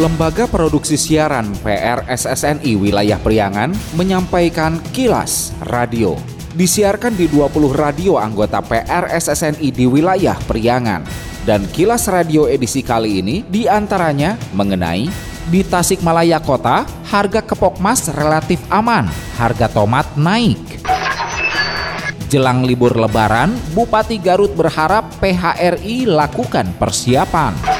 Lembaga Produksi Siaran PRSSNI Wilayah Priangan menyampaikan kilas radio. Disiarkan di 20 radio anggota PRSSNI di wilayah Priangan. Dan kilas radio edisi kali ini di antaranya mengenai di Tasikmalaya Kota, harga kepok mas relatif aman, harga tomat naik. Jelang libur lebaran, Bupati Garut berharap PHRI lakukan persiapan.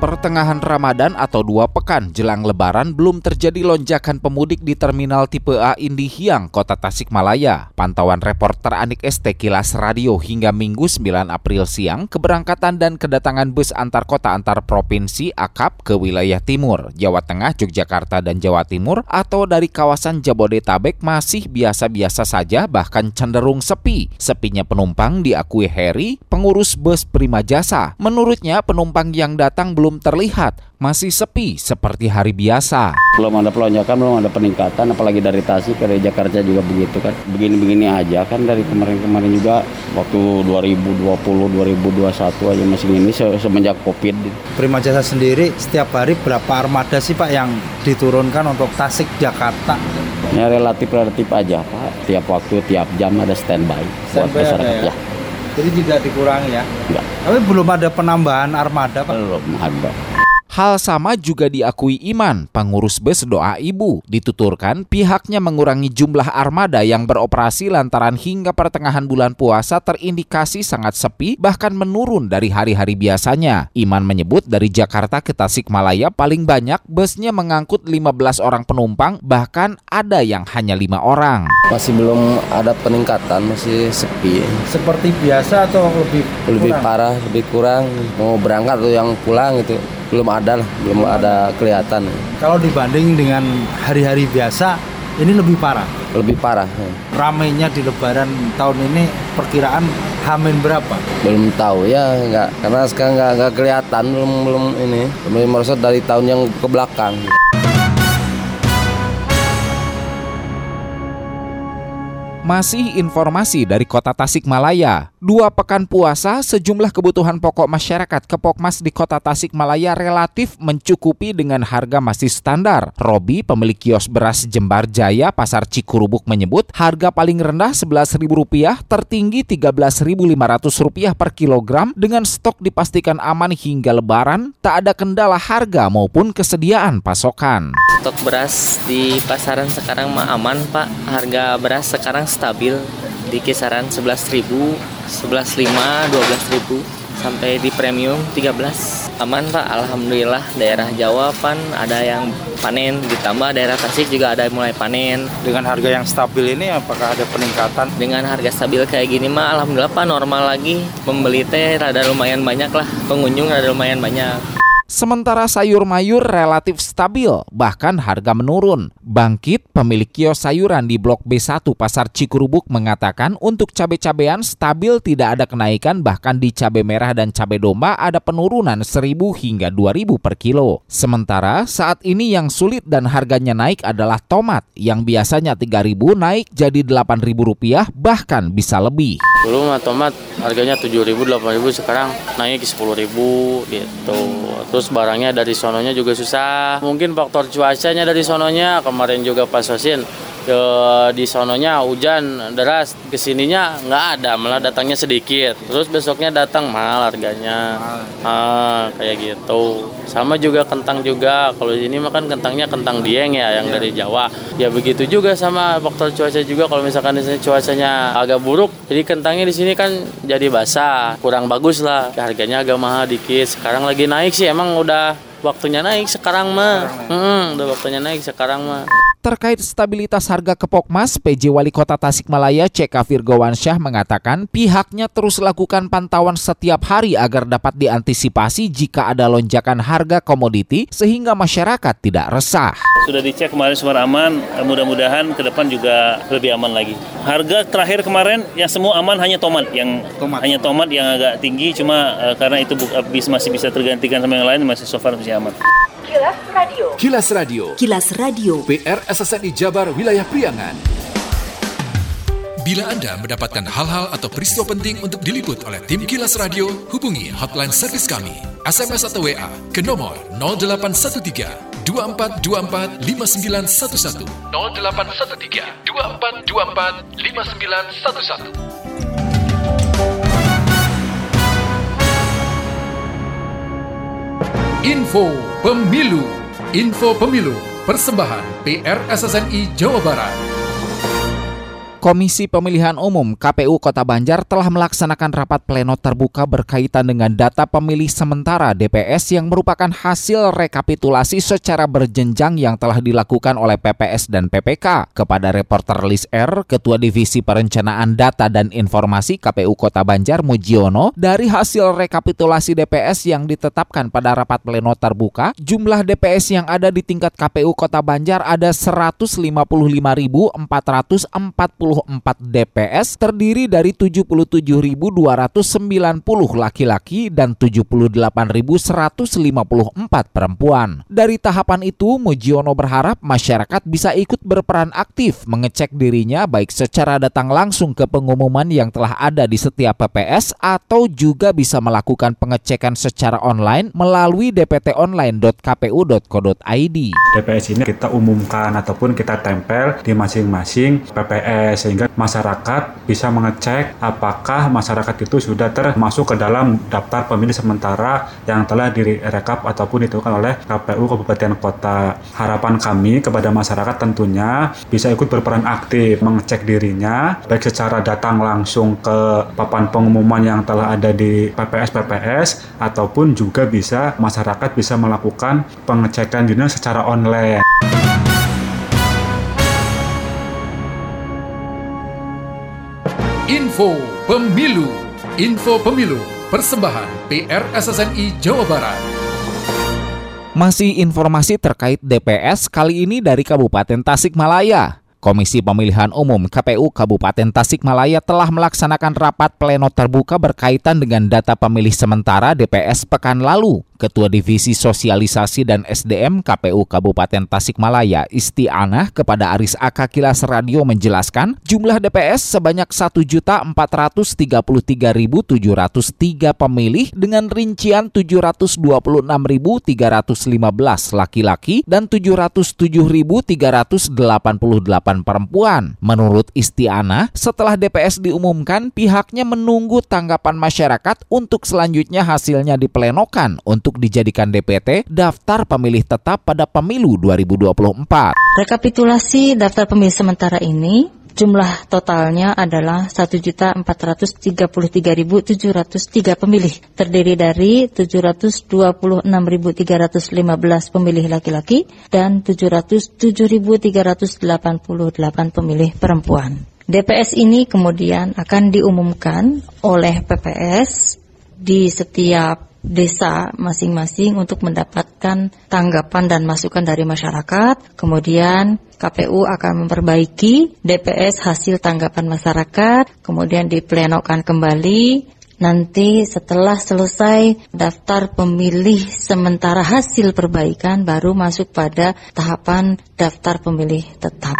Pertengahan Ramadan atau dua pekan jelang Lebaran belum terjadi lonjakan pemudik di Terminal Tipe A Indihiang, Kota Tasikmalaya. Pantauan reporter Anik ST Kilas Radio hingga Minggu 9 April siang, keberangkatan dan kedatangan bus antar kota antar provinsi akap ke wilayah timur, Jawa Tengah, Yogyakarta, dan Jawa Timur atau dari kawasan Jabodetabek masih biasa-biasa saja bahkan cenderung sepi. Sepinya penumpang diakui Harry, pengurus bus Prima Jasa. Menurutnya penumpang yang datang belum terlihat, masih sepi seperti hari biasa. Belum ada pelonjakan, belum ada peningkatan, apalagi dari Tasik ke Jakarta juga begitu kan. Begini-begini aja kan dari kemarin-kemarin juga waktu 2020, 2021 aja masih ini se- semenjak Covid. Prima Jasa sendiri setiap hari berapa armada sih Pak yang diturunkan untuk Tasik Jakarta? Ya relatif-relatif aja Pak. Tiap waktu, tiap jam ada standby buat Standby ada masyarakat ya? Jadi tidak dikurangi ya. Enggak, Tapi belum ada penambahan armada Pak. belum ada. Hal sama juga diakui Iman, pengurus bus doa ibu. Dituturkan pihaknya mengurangi jumlah armada yang beroperasi lantaran hingga pertengahan bulan puasa terindikasi sangat sepi bahkan menurun dari hari-hari biasanya. Iman menyebut dari Jakarta ke Tasikmalaya paling banyak busnya mengangkut 15 orang penumpang bahkan ada yang hanya lima orang. Masih belum ada peningkatan, masih sepi. Seperti biasa atau lebih Lebih kurang? parah, lebih kurang. Mau berangkat atau yang pulang itu belum ada lah, belum ada kelihatan. Kalau dibanding dengan hari-hari biasa, ini lebih parah. Lebih parah. Ramainya di Lebaran tahun ini perkiraan hamin berapa? Belum tahu ya, nggak karena sekarang nggak nggak kelihatan, belum belum ini. Belum merosot dari tahun yang ke belakang. Masih informasi dari kota Tasikmalaya. Dua pekan puasa, sejumlah kebutuhan pokok masyarakat Kepokmas di kota Tasikmalaya relatif mencukupi dengan harga masih standar. Robi, pemilik kios beras Jembar Jaya, Pasar Cikurubuk menyebut harga paling rendah Rp11.000, tertinggi Rp13.500 per kilogram dengan stok dipastikan aman hingga lebaran, tak ada kendala harga maupun kesediaan pasokan. Stok beras di pasaran sekarang aman Pak. Harga beras sekarang stabil di kisaran 11.000, 11.5, 12.000 sampai di premium 13. Aman Pak, alhamdulillah daerah Jawa pan ada yang panen ditambah daerah Tasik juga ada yang mulai panen. Dengan harga yang stabil ini apakah ada peningkatan? Dengan harga stabil kayak gini mah alhamdulillah Pak normal lagi. Pembeli teh rada lumayan banyak lah, pengunjung rada lumayan banyak. Sementara sayur mayur relatif stabil, bahkan harga menurun. Bangkit, pemilik kios sayuran di Blok B1 Pasar Cikurubuk mengatakan untuk cabai-cabean stabil tidak ada kenaikan bahkan di cabai merah dan cabai domba ada penurunan 1000 hingga 2000 per kilo. Sementara saat ini yang sulit dan harganya naik adalah tomat yang biasanya 3000 naik jadi 8000 rupiah bahkan bisa lebih. Dulu tomat harganya 7.000, 8.000 sekarang naik ke 10.000 gitu. Terus barangnya dari sononya juga susah. Mungkin faktor cuacanya dari sononya kemarin juga pas sosin ke di sononya hujan deras ke sininya nggak ada malah datangnya sedikit. Terus besoknya datang mahal harganya. Ah, kayak gitu. Sama juga kentang juga. Kalau di sini mah kan kentangnya kentang dieng ya yang dari Jawa. Ya begitu juga sama faktor cuaca juga. Kalau misalkan di sini cuacanya agak buruk jadi kentangnya di sini kan jadi basah. Kurang bagus lah. Ya, harganya agak mahal dikit. Sekarang lagi naik sih emang udah waktunya naik sekarang mah. Hmm, udah waktunya naik sekarang mah Terkait stabilitas harga Kepokmas, PJ Wali Kota Tasikmalaya CK Virgowansyah mengatakan pihaknya terus lakukan pantauan setiap hari agar dapat diantisipasi jika ada lonjakan harga komoditi sehingga masyarakat tidak resah. Sudah dicek kemarin semua aman, mudah-mudahan ke depan juga lebih aman lagi. Harga terakhir kemarin yang semua aman hanya tomat yang tomat. hanya tomat yang agak tinggi cuma uh, karena itu masih bisa tergantikan sama yang lain masih so far masih aman. Kilas Radio. Kilas Radio. Kilas Radio. PR SSNI Jabar Wilayah Priangan. Bila Anda mendapatkan hal-hal atau peristiwa penting untuk diliput oleh tim Kilas Radio, hubungi hotline servis kami, SMS atau WA ke nomor 0813 2424 5911 0813 2424 5911 Info Pemilu. Info Pemilu Persembahan PR SSNI Jawa Barat Komisi Pemilihan Umum KPU Kota Banjar telah melaksanakan rapat pleno terbuka berkaitan dengan data pemilih sementara DPS yang merupakan hasil rekapitulasi secara berjenjang yang telah dilakukan oleh PPS dan PPK. Kepada reporter Lis R, Ketua Divisi Perencanaan Data dan Informasi KPU Kota Banjar Mujiono, dari hasil rekapitulasi DPS yang ditetapkan pada rapat pleno terbuka, jumlah DPS yang ada di tingkat KPU Kota Banjar ada 155.440 DPS terdiri dari 77.290 laki-laki dan 78.154 perempuan. Dari tahapan itu, Mujiono berharap masyarakat bisa ikut berperan aktif mengecek dirinya baik secara datang langsung ke pengumuman yang telah ada di setiap PPS atau juga bisa melakukan pengecekan secara online melalui dptonline.kpu.co.id. DPS ini kita umumkan ataupun kita tempel di masing-masing PPS sehingga masyarakat bisa mengecek apakah masyarakat itu sudah termasuk ke dalam daftar pemilih sementara yang telah direkap ataupun ditentukan oleh KPU Kabupaten Kota. Harapan kami kepada masyarakat tentunya bisa ikut berperan aktif mengecek dirinya baik secara datang langsung ke papan pengumuman yang telah ada di PPS-PPS ataupun juga bisa masyarakat bisa melakukan pengecekan dirinya secara online. Info Pemilu Info Pemilu Persembahan PR SSNI Jawa Barat Masih informasi terkait DPS kali ini dari Kabupaten Tasikmalaya. Komisi Pemilihan Umum KPU Kabupaten Tasikmalaya telah melaksanakan rapat pleno terbuka berkaitan dengan data pemilih sementara DPS pekan lalu. Ketua Divisi Sosialisasi dan SDM KPU Kabupaten Tasikmalaya Istianah kepada Aris Aka Kilas Radio menjelaskan jumlah DPS sebanyak 1.433.703 pemilih dengan rincian 726.315 laki-laki dan 707.388 perempuan. Menurut Istianah, setelah DPS diumumkan, pihaknya menunggu tanggapan masyarakat untuk selanjutnya hasilnya diplenokan untuk untuk dijadikan DPT daftar pemilih tetap pada pemilu 2024. Rekapitulasi daftar pemilih sementara ini Jumlah totalnya adalah 1.433.703 pemilih, terdiri dari 726.315 pemilih laki-laki dan 707.388 pemilih perempuan. DPS ini kemudian akan diumumkan oleh PPS di setiap desa masing-masing untuk mendapatkan tanggapan dan masukan dari masyarakat. Kemudian KPU akan memperbaiki DPS hasil tanggapan masyarakat, kemudian diplenokan kembali. Nanti setelah selesai daftar pemilih sementara hasil perbaikan baru masuk pada tahapan daftar pemilih tetap.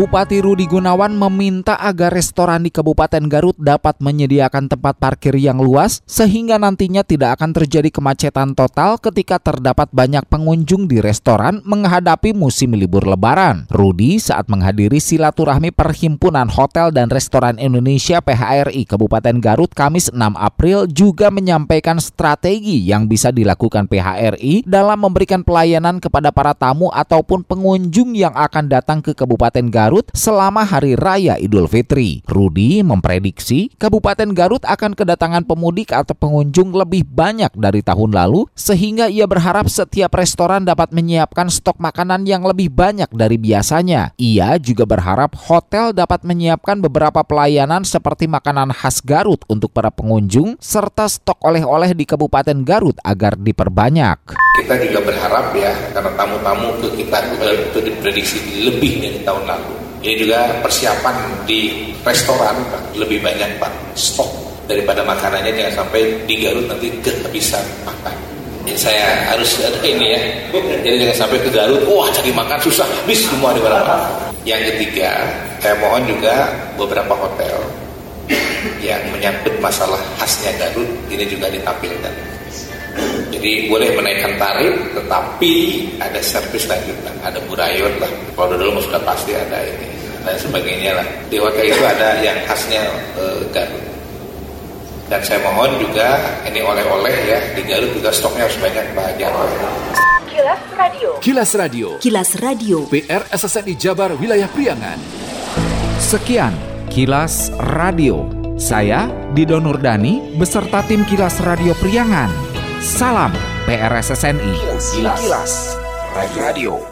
Bupati Rudi Gunawan meminta agar restoran di Kabupaten Garut dapat menyediakan tempat parkir yang luas sehingga nantinya tidak akan terjadi kemacetan total ketika terdapat banyak pengunjung di restoran menghadapi musim libur lebaran. Rudi saat menghadiri silaturahmi Perhimpunan Hotel dan Restoran Indonesia PHRI Kabupaten Garut Kamis 6 April juga menyampaikan strategi yang bisa dilakukan PHRI dalam memberikan pelayanan kepada para tamu ataupun pengunjung yang akan datang ke Kabupaten Garut Garut selama Hari Raya Idul Fitri. Rudi memprediksi Kabupaten Garut akan kedatangan pemudik atau pengunjung lebih banyak dari tahun lalu sehingga ia berharap setiap restoran dapat menyiapkan stok makanan yang lebih banyak dari biasanya. Ia juga berharap hotel dapat menyiapkan beberapa pelayanan seperti makanan khas Garut untuk para pengunjung serta stok oleh-oleh di Kabupaten Garut agar diperbanyak. Kita juga berharap ya karena tamu-tamu ke kita itu diprediksi lebih dari tahun lalu. Ini juga persiapan di restoran Pak, lebih banyak Pak stok daripada makanannya jangan sampai di Garut nanti kehabisan makan. Jadi saya harus ada ini ya. Jadi jangan sampai ke Garut, wah cari makan susah, habis semua di mana Yang ketiga, saya mohon juga beberapa hotel yang menyangkut masalah khasnya Garut ini juga ditampilkan. Jadi boleh menaikkan tarif, tetapi ada servis lanjutan, ada burayon lah. Kalau dulu sudah pasti ada ini dan sebagainya lah. Di hotel itu ada yang khasnya uh, Garut. Dan saya mohon juga ini oleh-oleh ya di Garut juga stoknya harus banyak bahagia. Kilas Radio. Kilas Radio. Kilas Radio. PR SSNI Jabar Wilayah Priangan. Sekian Kilas Radio. Saya Dido Nurdani beserta tim Kilas Radio Priangan. Salam PRSSNI. Kilas, Kilas. Radio.